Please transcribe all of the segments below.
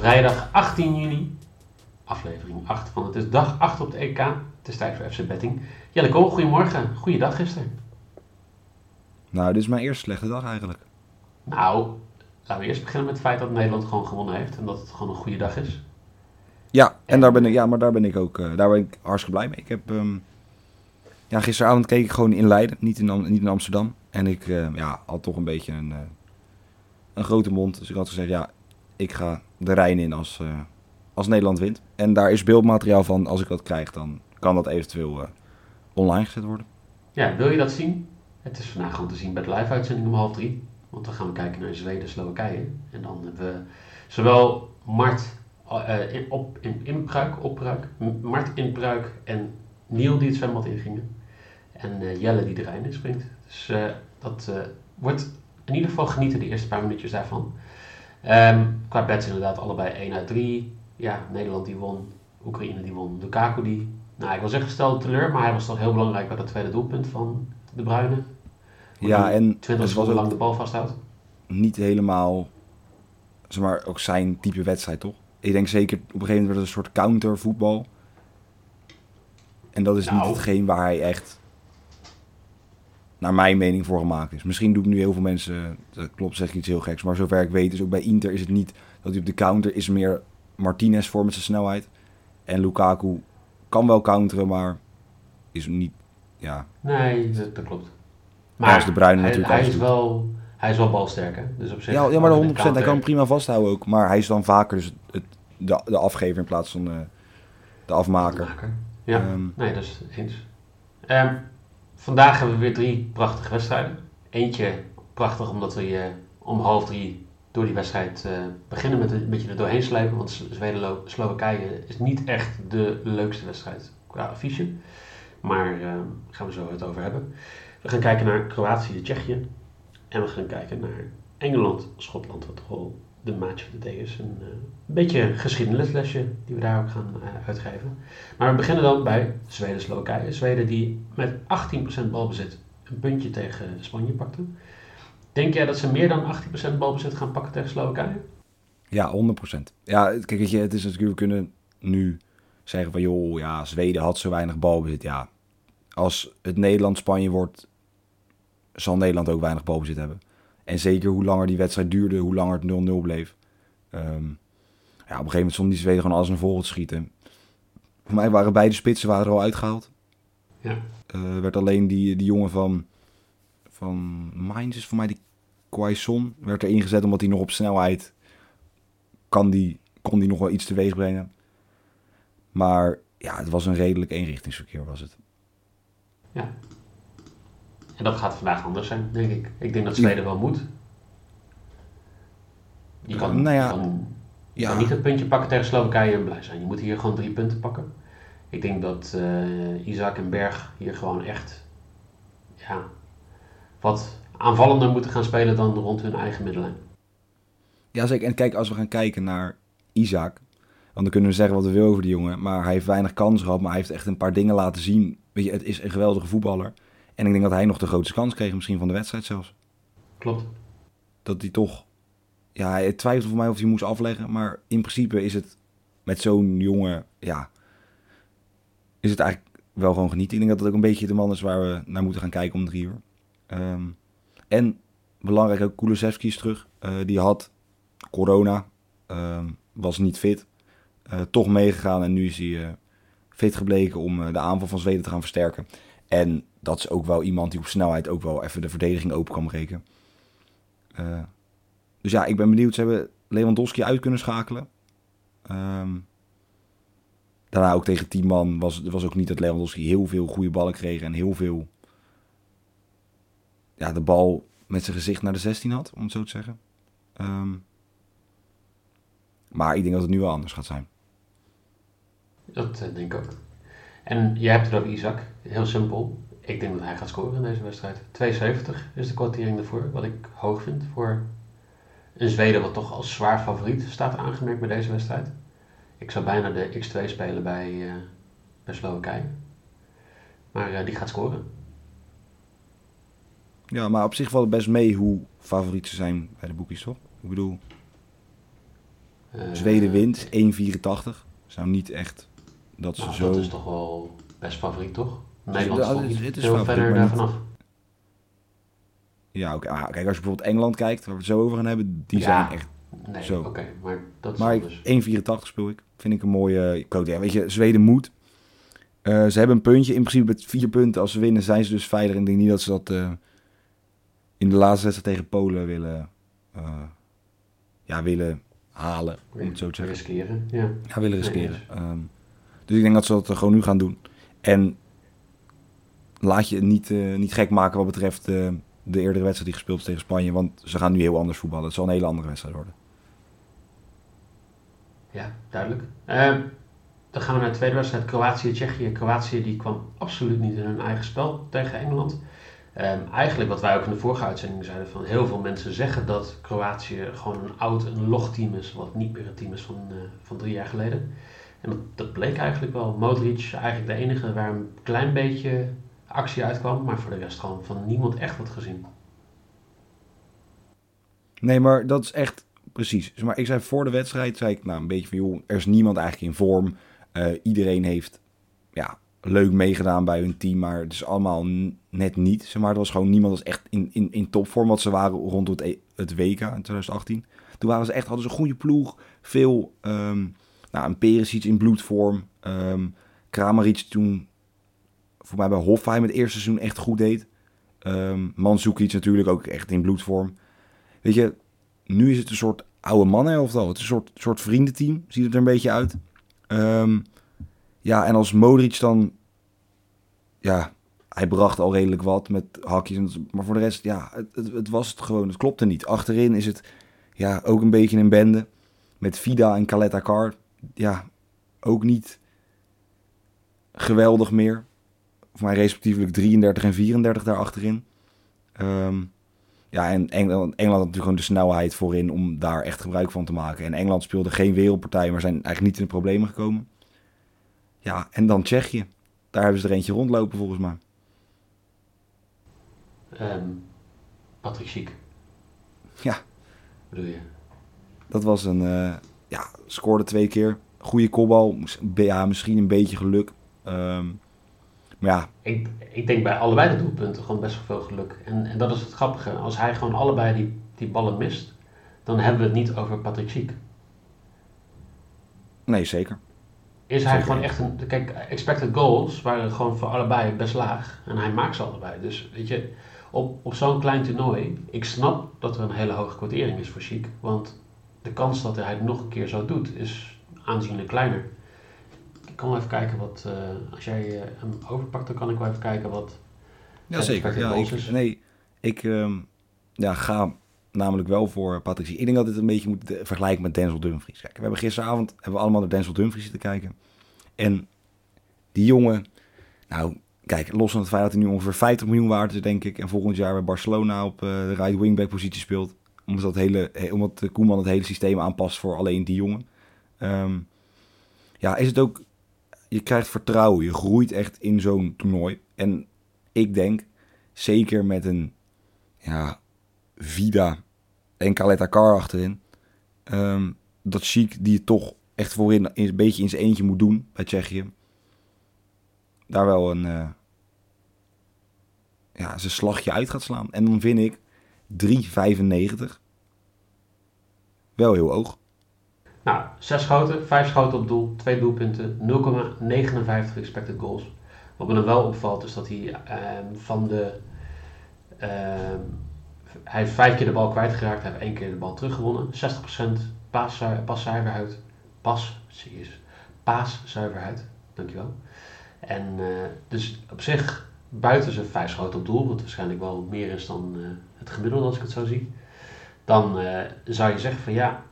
Vrijdag 18 juni, aflevering 8 van het is dag 8 op de EK. Het is tijd voor FC Betting. Jelle Kool, goedemorgen. Goeiedag gisteren. Nou, dit is mijn eerste slechte dag eigenlijk. Nou, laten we eerst beginnen met het feit dat Nederland gewoon gewonnen heeft en dat het gewoon een goede dag is. Ja, en daar ben ik, ja, maar daar ben ik ook uh, daar ben ik hartstikke blij mee. Ik heb, um, ja, gisteravond keek ik gewoon in Leiden, niet in, niet in Amsterdam. En ik uh, ja, had toch een beetje een, uh, een grote mond. Dus ik had gezegd, ja, ik ga de Rijn in als, als Nederland wint. En daar is beeldmateriaal van. Als ik dat krijg, dan kan dat eventueel online gezet worden. Ja, wil je dat zien? Het is vandaag gewoon te zien bij de live-uitzending om half drie. Want dan gaan we kijken naar Zweden, Slowakije. En dan hebben we zowel Mart uh, in, op, in, inbruik, opbruik, Mart inbruik en Niel die het zwembad ingingen. En Jelle die erin in springt. Dus dat wordt in ieder geval genieten de eerste paar minuutjes daarvan. Um, qua bets inderdaad allebei 1 uit 3. Ja, Nederland die won, Oekraïne die won, Lukaku die... Nou, ik wil zeggen gesteld teleur, maar hij was toch heel belangrijk bij dat tweede doelpunt van De Bruyne. Ja, en 20 seconden lang de bal vasthoudt. Niet helemaal, zeg maar, ook zijn type wedstrijd, toch? Ik denk zeker, op een gegeven moment werd het een soort countervoetbal. En dat is nou. niet hetgeen waar hij echt, naar mijn mening, voor gemaakt is. Misschien doen nu heel veel mensen, dat klopt, zeg ik iets heel geks. Maar zover ik weet, is ook bij Inter is het niet dat hij op de counter is meer Martinez voor met zijn snelheid. En Lukaku kan wel counteren, maar is niet, ja. Nee, dat, dat klopt. Maar is de Bruine natuurlijk hij is wel, hij is wel balsterk, hè? Dus op zich, ja, ja, maar de 100%. Hij kan hem prima vasthouden ook. Maar hij is dan vaker dus het, de, de afgever in plaats van de, de afmaker. afmaker. Ja, um, nee, dat is eens. Um, vandaag hebben we weer drie prachtige wedstrijden. Eentje prachtig omdat we je om half drie door die wedstrijd uh, beginnen met een beetje er doorheen slijpen. Want Zweden-Slowakije is niet echt de leukste wedstrijd qua affiche. Maar uh, gaan we zo het over hebben. We gaan kijken naar Kroatië, Tsjechië. En we gaan kijken naar Engeland, Schotland, wat wel de match of the day is. Een, uh, beetje geschiedenislesje die we daar ook gaan uh, uitgeven. Maar we beginnen dan bij Zweden-Slowakije. Zweden die met 18% balbezit een puntje tegen Spanje pakte. Denk jij dat ze meer dan 18% balbezit gaan pakken tegen Slowakije? Ja, 100%. Ja, kijk, je, het is natuurlijk, we kunnen nu zeggen van joh, ja, Zweden had zo weinig balbezit. Ja, als het Nederland-Spanje wordt, zal Nederland ook weinig balbezit hebben. En zeker hoe langer die wedstrijd duurde, hoe langer het 0-0 bleef. Um, ja, op een gegeven moment stond die Zweden gewoon alles naar voren te schieten. Voor mij waren beide spitsen waren er al uitgehaald. Ja. Uh, werd alleen die, die jongen van, van Mainz, is voor mij die Quaison, werd er ingezet omdat hij nog op snelheid kan die, kon die nog wel iets teweeg brengen. Maar ja, het was een redelijk eenrichtingsverkeer was het. Ja. En dat gaat vandaag anders zijn, denk ik. Ik denk dat Zweden wel moet. Je kan, nou ja, kan, ja. kan niet het puntje pakken tegen Slowakije en blij zijn. Je moet hier gewoon drie punten pakken. Ik denk dat uh, Isaac en Berg hier gewoon echt ja, wat aanvallender moeten gaan spelen dan rond hun eigen middelen. Ja, zeker. En kijk, als we gaan kijken naar Isaac, want dan kunnen we zeggen wat we willen over die jongen, maar hij heeft weinig kans gehad, maar hij heeft echt een paar dingen laten zien. Weet je, het is een geweldige voetballer. En ik denk dat hij nog de grootste kans kreeg, misschien van de wedstrijd zelfs. Klopt. Dat hij toch, ja, hij twijfelde voor mij of hij moest afleggen, maar in principe is het met zo'n jongen, ja, is het eigenlijk wel gewoon genieten. Ik denk dat het ook een beetje de man is waar we naar moeten gaan kijken om drie uur. Um, en belangrijk ook, Kulusevski is terug. Uh, die had corona, um, was niet fit. Uh, toch meegegaan en nu is hij uh, fit gebleken om de aanval van Zweden te gaan versterken. En dat is ook wel iemand die op snelheid ook wel even de verdediging open kan breken. Uh, dus ja, ik ben benieuwd. Ze hebben Lewandowski uit kunnen schakelen. Um, daarna ook tegen 10 man was was ook niet dat Lewandowski heel veel goede ballen kreeg en heel veel ja, de bal met zijn gezicht naar de 16 had, om het zo te zeggen. Ehm, maar ik denk dat het nu wel anders gaat zijn. Dat uh, denk ik ook. En jij hebt het over Isaac. Heel simpel. Ik denk dat hij gaat scoren in deze wedstrijd. 2,70 is de kwartering ervoor, wat ik hoog vind voor een Zweden wat toch als zwaar favoriet staat aangemerkt bij deze wedstrijd. Ik zou bijna de X2 spelen bij, uh, bij Slowakije. Maar uh, die gaat scoren. Ja, maar op zich valt het best mee hoe favoriet ze zijn bij de boekjes, toch? Ik bedoel, uh, Zweden wint 1,84. Zou niet echt dat ze nou, zo... Dat is toch wel best favoriet, toch? Nederland is, het is- niet het is heel favoriet, verder daarvan af. Ja, oké. Ah, kijk, als je bijvoorbeeld Engeland kijkt, waar we het zo over gaan hebben, die Ja, zijn echt... Nee, Zo. oké, maar dat is Maar anders. ik- 1,84 speel ik. Vind ik een mooie quote. Ja, weet je, Zweden moet. Eh, ze hebben een puntje. In principe met vier punten. Als ze winnen zijn ze dus veilig. En ik denk niet dat ze dat eh, in de laatste wedstrijd tegen Polen willen, eh, ja, willen halen. Om het zo te zeggen. Riskeren, ja. Ja, willen Nee, riskeren. Dus ik denk dat ze dat gewoon nu gaan doen. En laat je niet, eh, niet gek maken wat betreft eh, de eerdere wedstrijd die gespeeld is tegen Spanje. Want ze gaan nu heel anders voetballen. Het zal een hele andere wedstrijd worden. Ja, duidelijk. Ehm, dan gaan we naar de tweede wedstrijd. Kroatië-Tsjechië. Kroatië die kwam absoluut niet in hun eigen spel tegen Engeland. Ehm, eigenlijk wat wij ook in de vorige uitzending zeiden van heel veel mensen zeggen dat Kroatië gewoon een oud, een log team is, wat niet meer het team is van, eh, van drie jaar geleden. En dat, bleek eigenlijk wel. Modric eigenlijk de enige waar een klein beetje actie uitkwam, maar voor de rest gewoon van niemand echt wat gezien. Nee, maar dat is echt precies. Maar ik zei voor de wedstrijd, zei ik nou een beetje van, joh, er is niemand eigenlijk in vorm. Eh, iedereen heeft ja, leuk meegedaan bij hun team, maar het is allemaal net niet. Zeg maar, er was gewoon niemand was echt in, in, in topvorm, wat ze waren rond het, E- het WK in 2018. Toen waren ze echt, hadden ze een goede ploeg, veel, ehm nou, een Perisic in bloedvorm. ehm Kramaric toen, voor mij bij Hofheim het eerste seizoen echt goed deed. Ehm Mandzukic natuurlijk ook echt in bloedvorm. Weet je, nu is het een soort oude mannenelftal. Het is een soort, soort vriendenteam, ziet het er een beetje uit. Ehm, ja, en als Modric dan... Ja, hij bracht al redelijk wat met hakjes. Maar voor de rest, ja, het, het, het was het gewoon. Het klopte niet. Achterin is het ja, ook een beetje een bende. Met Vida en Caleta Car. Ja, ook niet geweldig meer. Voor mij respectievelijk 33 en 34 daar achterin. Ehm, ja, en Engeland, Engeland had natuurlijk gewoon de snelheid voorin om daar echt gebruik van te maken. En Engeland speelde geen wereldpartij, maar zijn eigenlijk niet in de problemen gekomen. Ja, en dan Tsjechië. Daar hebben ze er eentje rondlopen volgens mij. Ehm Patrick Schiek. Ja. Bedoel je? Dat was een, eh, ja, scoorde twee keer. Goede kopbal, ja, misschien een beetje geluk. Ehm, maar ja, Ik, ik denk bij allebei de doelpunten gewoon best wel veel geluk. En, en dat is het grappige. Als hij gewoon allebei die, die ballen mist, dan hebben we het niet over Patrick Schiek. nee, zeker. Is hij Zeker. gewoon echt een... Kijk, expected goals waren gewoon voor allebei best laag. En hij maakt ze allebei. Dus weet je, op, op zo'n klein toernooi... Ik snap dat er een hele hoge kwartering is voor Schiek. Want de kans dat hij het nog een keer zo doet, is aanzienlijk kleiner. Ik kan wel even kijken wat... eh, als jij eh, hem overpakt, dan kan ik wel even kijken wat... Ja, zijn zeker. Ja, ik, nee, ik ehm, ja, ga namelijk wel voor Patrick. Ik denk dat dit een beetje moet vergelijken met Denzel Dumfries. Kijk, we hebben gisteravond hebben we allemaal naar Denzel Dumfries zitten kijken. En die jongen, nou, kijk, los van het feit dat hij nu ongeveer 50 miljoen waard is, denk ik. En volgend jaar bij Barcelona op eh, de right wingback positie speelt. Omdat, dat hele, omdat Koeman het hele systeem aanpast voor alleen die jongen. Ehm, ja, is het ook, je krijgt vertrouwen. Je groeit echt in zo'n toernooi. En ik denk, zeker met een ja, Vida en Caleta Car achterin, ehm, dat Chic die het toch echt voorin een beetje in zijn eentje moet doen bij Tsjechië, daar wel een eh, ja, zijn slagje uit gaat slaan. En dan vind ik 3,95 wel heel hoog. Nou, zes schoten, vijf schoten op doel, twee doelpunten, 0,59 expected goals. Wat me dan wel opvalt is dat hij ehm, van de... ehm, hij heeft vijf keer de bal kwijtgeraakt, hij heeft één keer de bal teruggewonnen. 60% paas, paszuiverheid. Pas, jezus, paaszuiverheid, dankjewel. En eh, dus op zich buiten zijn vijf schoten op doel, wat waarschijnlijk wel meer is dan uh, het gemiddelde als ik het zo zie, dan uh, zou je zeggen van ja,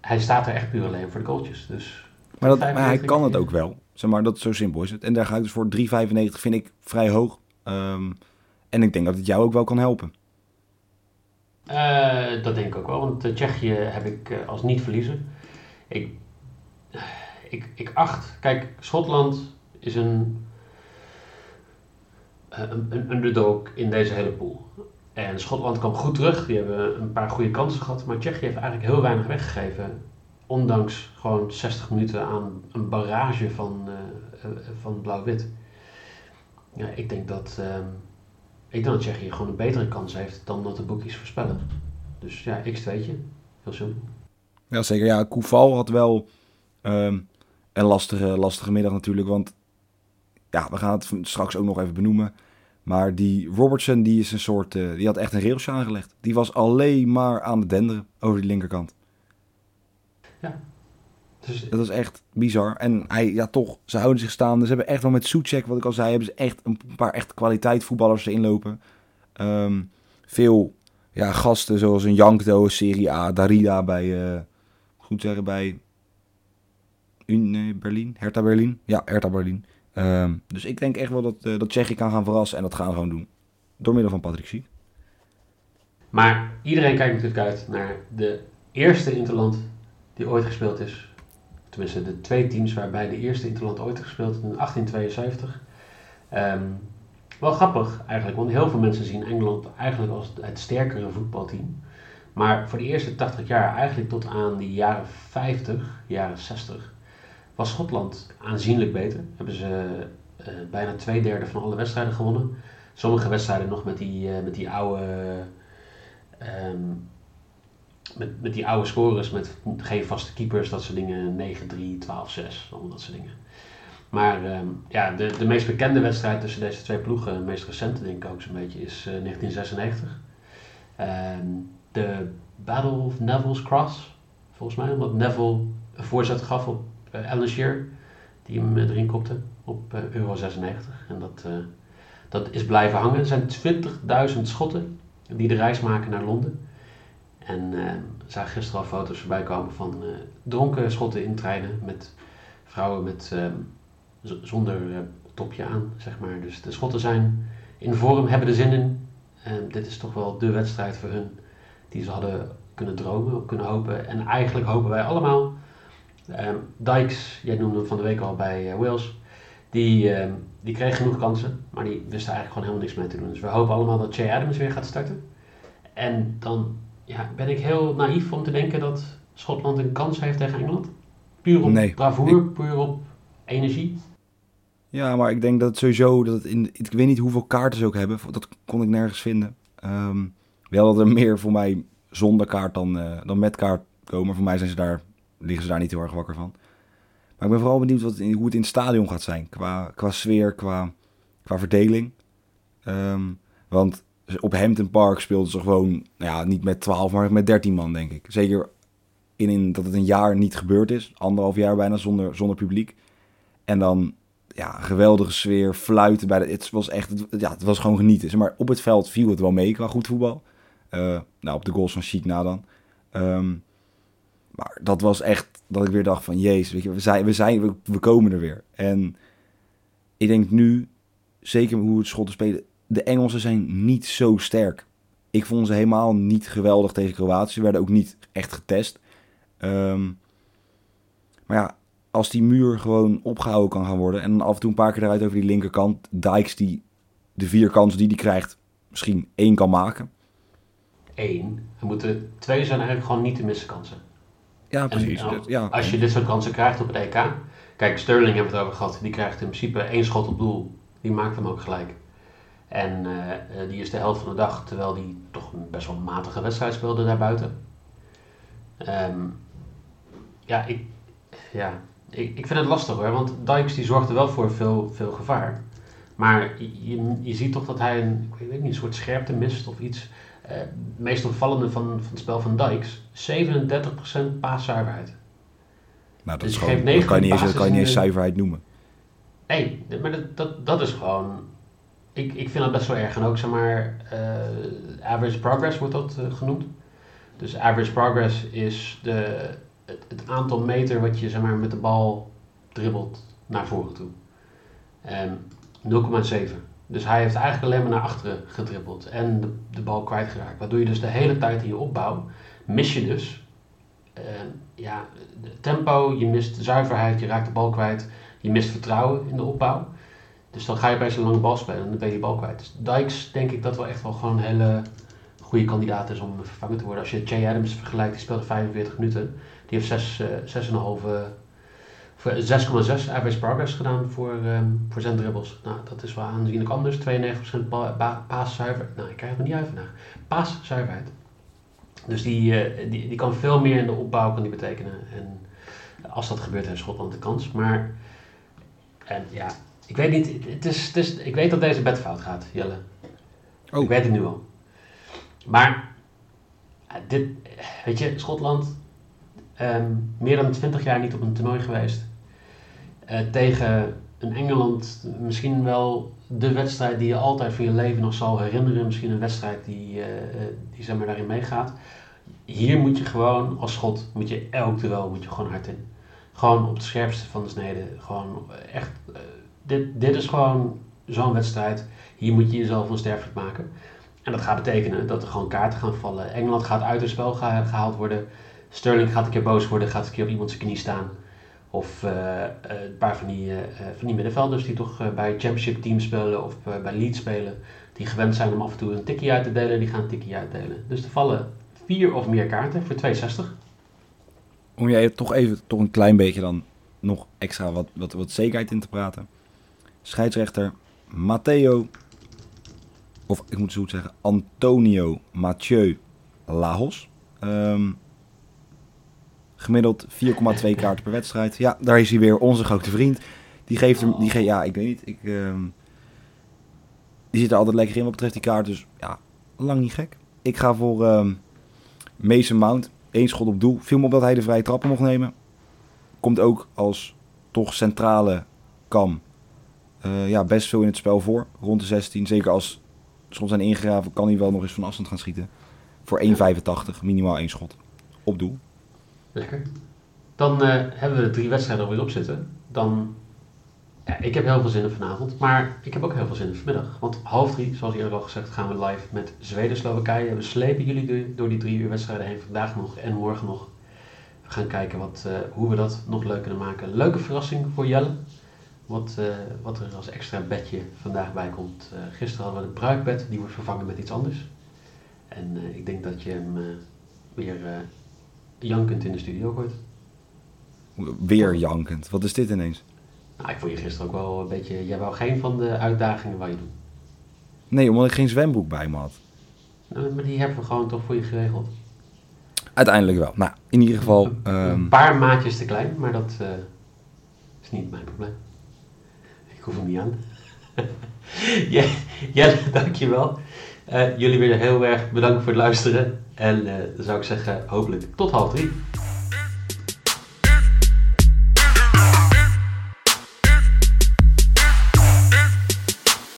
hij staat er echt puur alleen voor de goaltjes. Dus maar, dat, maar hij kan het ook wel. Zeg maar, dat zo simpel is het. En daar ga ik dus voor 3,95 vind ik vrij hoog. Um, en ik denk dat het jou ook wel kan helpen. Uh, dat denk ik ook wel, want de Tsjechië heb ik als niet verliezen. Ik, ik, ik acht, kijk, Schotland is een, een, een underdog in deze hele pool. En Schotland kwam goed terug, die hebben een paar goede kansen gehad, maar Tsjechië heeft eigenlijk heel weinig weggegeven. Ondanks gewoon 60 minuten aan een barrage van, uh, van blauw-wit. Ja, ik denk dat. Um, ik denk dat Tsjechië gewoon een betere kans heeft dan dat de boekjes voorspellen. Dus ja, x2'tje. Heel simpel. Ja, zeker. Ja, Koeval had wel um, een lastige, lastige middag natuurlijk. Want ja, we gaan het straks ook nog even benoemen. Maar die Robertson, die is een soort. Uh, die had echt een railsje aangelegd. Die was alleen maar aan het denderen over die linkerkant. Ja. Dus... Dat is echt bizar. En hij, ja, toch, ze houden zich staande. Ze hebben echt wel met Soetjek, wat ik al zei, hebben ze echt een paar echt kwaliteit voetballers erin lopen. Um, veel ja, gasten zoals een Jankto, Serie A, Darida bij, uh, goed zeggen, bij Berlin, Hertha Berlin. Ja, Hertha Berlin. Um, dus ik denk echt wel dat, uh, dat Tsjechië kan gaan verrassen en dat gaan we gewoon doen. Door middel van Patrick. Maar iedereen kijkt natuurlijk uit naar de eerste Interland die ooit gespeeld is. Tenminste, de twee teams waarbij de eerste Interland ooit gespeeld in 1872. Um, wel grappig eigenlijk, want heel veel mensen zien Engeland eigenlijk als het sterkere voetbalteam. Maar voor de eerste 80 jaar, eigenlijk tot aan de jaren 50, jaren 60, was Schotland aanzienlijk beter. Hebben ze uh, bijna twee derde van alle wedstrijden gewonnen. Sommige wedstrijden nog met die, uh, met die oude. Um, met, met die oude scores, met geen vaste keepers, dat soort dingen. 9-3, 12-6, allemaal dat soort dingen. Maar um, ja, de, de meest bekende wedstrijd tussen deze twee ploegen, de meest recente denk ik ook zo'n beetje, is uh, 1996. Um, de Battle of Neville's Cross, volgens mij, omdat Neville een voorzet gaf op uh, Alan Shearer, die hem uh, erin kopte op uh, Euro 96. En dat, dat is blijven hangen. Er zijn 20.000 schotten die de reis maken naar Londen. En uh, zag gisteren al foto's voorbij komen van dronken schotten in treinen met vrouwen met, uh, zonder topje aan, zeg maar. Dus de schotten zijn in vorm, hebben er zin in. dit is toch wel de wedstrijd voor hun die ze hadden kunnen dromen, kunnen hopen. En eigenlijk hopen wij allemaal. Dykes, jij noemde hem van de week al bij Wales, die, die kreeg genoeg kansen, maar die wist eigenlijk gewoon helemaal niks mee te doen. Dus we hopen allemaal dat Jay Adams weer gaat starten. En dan ja, ben ik heel naïef om te denken dat Schotland een kans heeft tegen Engeland? Puur op nee, ik... puur op energie? Ja, maar ik denk dat sowieso, dat in, ik weet niet hoeveel kaarten ze ook hebben, dat kon ik nergens vinden. Um, wel dat er meer voor mij zonder kaart dan, uh, dan met kaart komen. Voor mij zijn ze daar, liggen ze daar niet heel erg wakker van. Maar ik ben vooral benieuwd wat, hoe het in het stadion gaat zijn. Qua, qua sfeer, qua, qua verdeling. Um, want op Hampton Park speelden ze gewoon, nou ja, niet met 12, maar met 13 man, denk ik. Zeker in, in dat het een jaar niet gebeurd is. Anderhalf jaar bijna zonder, zonder publiek. En dan, ja, geweldige sfeer, fluiten bij de... Het was echt, het, ja, het was gewoon genieten. Maar op het veld viel het wel mee qua goed voetbal. Uh, nou, op de goals van Chic na dan. Um, maar dat was echt dat ik weer dacht van, jezus, weet je, we zijn, we, zijn, we, komen er weer. En ik denk nu, zeker hoe het Schotten spelen, de Engelsen zijn niet zo sterk. Ik vond ze helemaal niet geweldig tegen Kroatië. Ze werden ook niet echt getest. Um, maar ja, als die muur gewoon opgehouden kan gaan worden... en af en toe een paar keer eruit over die linkerkant... Dykes die de vier kansen die hij krijgt misschien één kan maken. Eén. Er moeten twee zijn eigenlijk gewoon niet te missen kansen. Ja, precies. En, nou, ja. Als je dit soort kansen krijgt op het EK... Kijk, Sterling hebben we het over gehad. Die krijgt in principe één schot op doel. Die maakt hem ook gelijk. En uh, die is de helft van de dag, terwijl die toch een best wel matige wedstrijd speelde daarbuiten. Um, ja, ik, ja ik, ik vind het lastig hoor, want Dykes die zorgde wel voor veel, veel gevaar. Maar je, je ziet toch dat hij een, ik weet niet, een soort scherpte mist of iets. Uh, het meest opvallende van, van het spel van Dykes, 37% paaszuiverheid. Nou, dat, dus is gewoon, dat kan je niet eens, kan je niet eens zuiverheid noemen. Nee, maar dat, dat, dat is gewoon... Ik, ik vind dat best wel erg. En ook, zeg maar, eh, average progress wordt dat eh, genoemd. Dus average progress is de, het, het aantal meter wat je, zeg maar, met de bal dribbelt naar voren toe. En 0,7. Dus hij heeft eigenlijk alleen maar naar achteren gedribbeld en de, de bal kwijtgeraakt. Waardoor je dus de hele tijd in je opbouw mis je dus eh, ja, de tempo, je mist zuiverheid, je raakt de bal kwijt, je mist vertrouwen in de opbouw. Dus dan ga je best een lange bal spelen en dan ben je die bal kwijt. Dus Dykes denk ik dat wel echt wel gewoon een hele goede kandidaat is om vervangen te worden. Als je Jay Adams vergelijkt, die speelde 45 minuten. Die heeft 6, uh, 6,5 6,6 average progress gedaan voor, um, voor zijn dribbles. Nou, dat is wel aanzienlijk anders. 92% pa paaszuiver. Nou, ik krijg het niet uit vandaag. Paaszuiverheid. Dus die, uh, die, die kan veel meer in de opbouw kan die betekenen. En als dat gebeurt, heeft Schotland de kans. Maar en ja, ik weet niet. Het is, het is, ik weet dat deze bed fout gaat, Jelle. Oh. Ik weet het nu al. Maar dit, weet je, Schotland, um, meer dan 20 jaar niet op een toernooi geweest. Uh, tegen een Engeland, misschien wel de wedstrijd die je altijd van je leven nog zal herinneren. Misschien een wedstrijd die, uh, die zeg maar, daarin meegaat. Hier moet je gewoon, als schot, moet je elk duel moet je gewoon hard in. Gewoon op het scherpste van de snede. Gewoon echt, dit, dit is gewoon zo'n wedstrijd. Hier moet je jezelf onsterfelijk maken. En dat gaat betekenen dat er gewoon kaarten gaan vallen. Engeland gaat uit het spel gehaald worden. Sterling gaat een keer boos worden, gaat een keer op iemand zijn knie staan. Of uh, een paar van die, uh, van die middenvelders die toch bij championship teams spelen of bij Leeds spelen. Die gewend zijn om af en toe een tikkie uit te delen, die gaan een tikkie uitdelen. Dus er vallen vier of meer kaarten voor 2,60. Om jij toch even toch een klein beetje dan nog extra wat, wat, wat zekerheid in te praten. Scheidsrechter Matteo, of ik moet zo goed zeggen, Antonio Mathieu Lajos. Um, Gemiddeld 4,2 kaarten per wedstrijd. Ja, daar is hij weer, onze grote vriend. Die geeft hem, die geeft, ja, ik weet niet. Ik, um, die zit er altijd lekker in wat betreft die kaart. Dus ja, lang niet gek. Ik ga voor um, Mason Mount. Eén schot op doel. Viel me op dat hij de vrije trappen mocht nemen. Komt ook als toch centrale kam. Uh, ja, best veel in het spel voor. Rond de 16. Zeker als soms zijn ingegraven, kan hij wel nog eens van afstand gaan schieten. Voor 1,85. Minimaal één schot. Op doel. Lekker. Dan uh, hebben we de drie wedstrijden alweer op zitten. Dan, ja, ik heb heel veel zin in vanavond, maar ik heb ook heel veel zin in vanmiddag. Want half drie, zoals eerder al gezegd, gaan we live met Zweden-Slowakije. We slepen jullie door, die drie uur wedstrijden heen, vandaag nog en morgen nog. We gaan kijken wat, uh, hoe we dat nog leuk kunnen maken. Leuke verrassing voor Jelle. Wat, uh, wat er als extra bedje vandaag bij komt. gisteren hadden we het bruikbed, die wordt vervangen met iets anders. En ik denk dat je hem weer jankend in de studio gooit. Weer jankend? Wat is dit ineens? Nou, ik vond je gisteren ook wel een beetje... Jij wou geen van de uitdagingen waar je doet. Nee, omdat ik geen zwembroek bij me had. Nou, maar die hebben we gewoon toch voor je geregeld. Uiteindelijk wel. Nou, in ieder geval... Een, um... een paar maatjes te klein, maar dat uh, is niet mijn probleem. Ik hoef hem niet aan. ja, ja, dankjewel. Uh, jullie weer heel erg bedankt voor het luisteren. En uh, dan zou ik zeggen, hopelijk tot half drie.